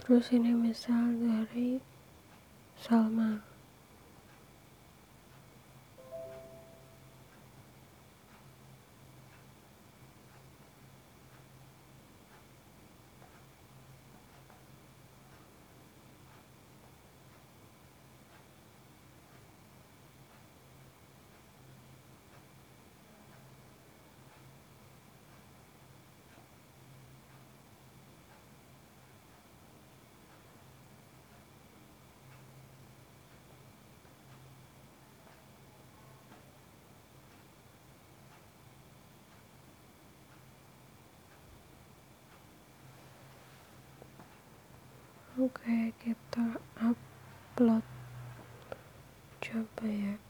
terus ini misal dari Salma Oke, kita upload. Coba ya.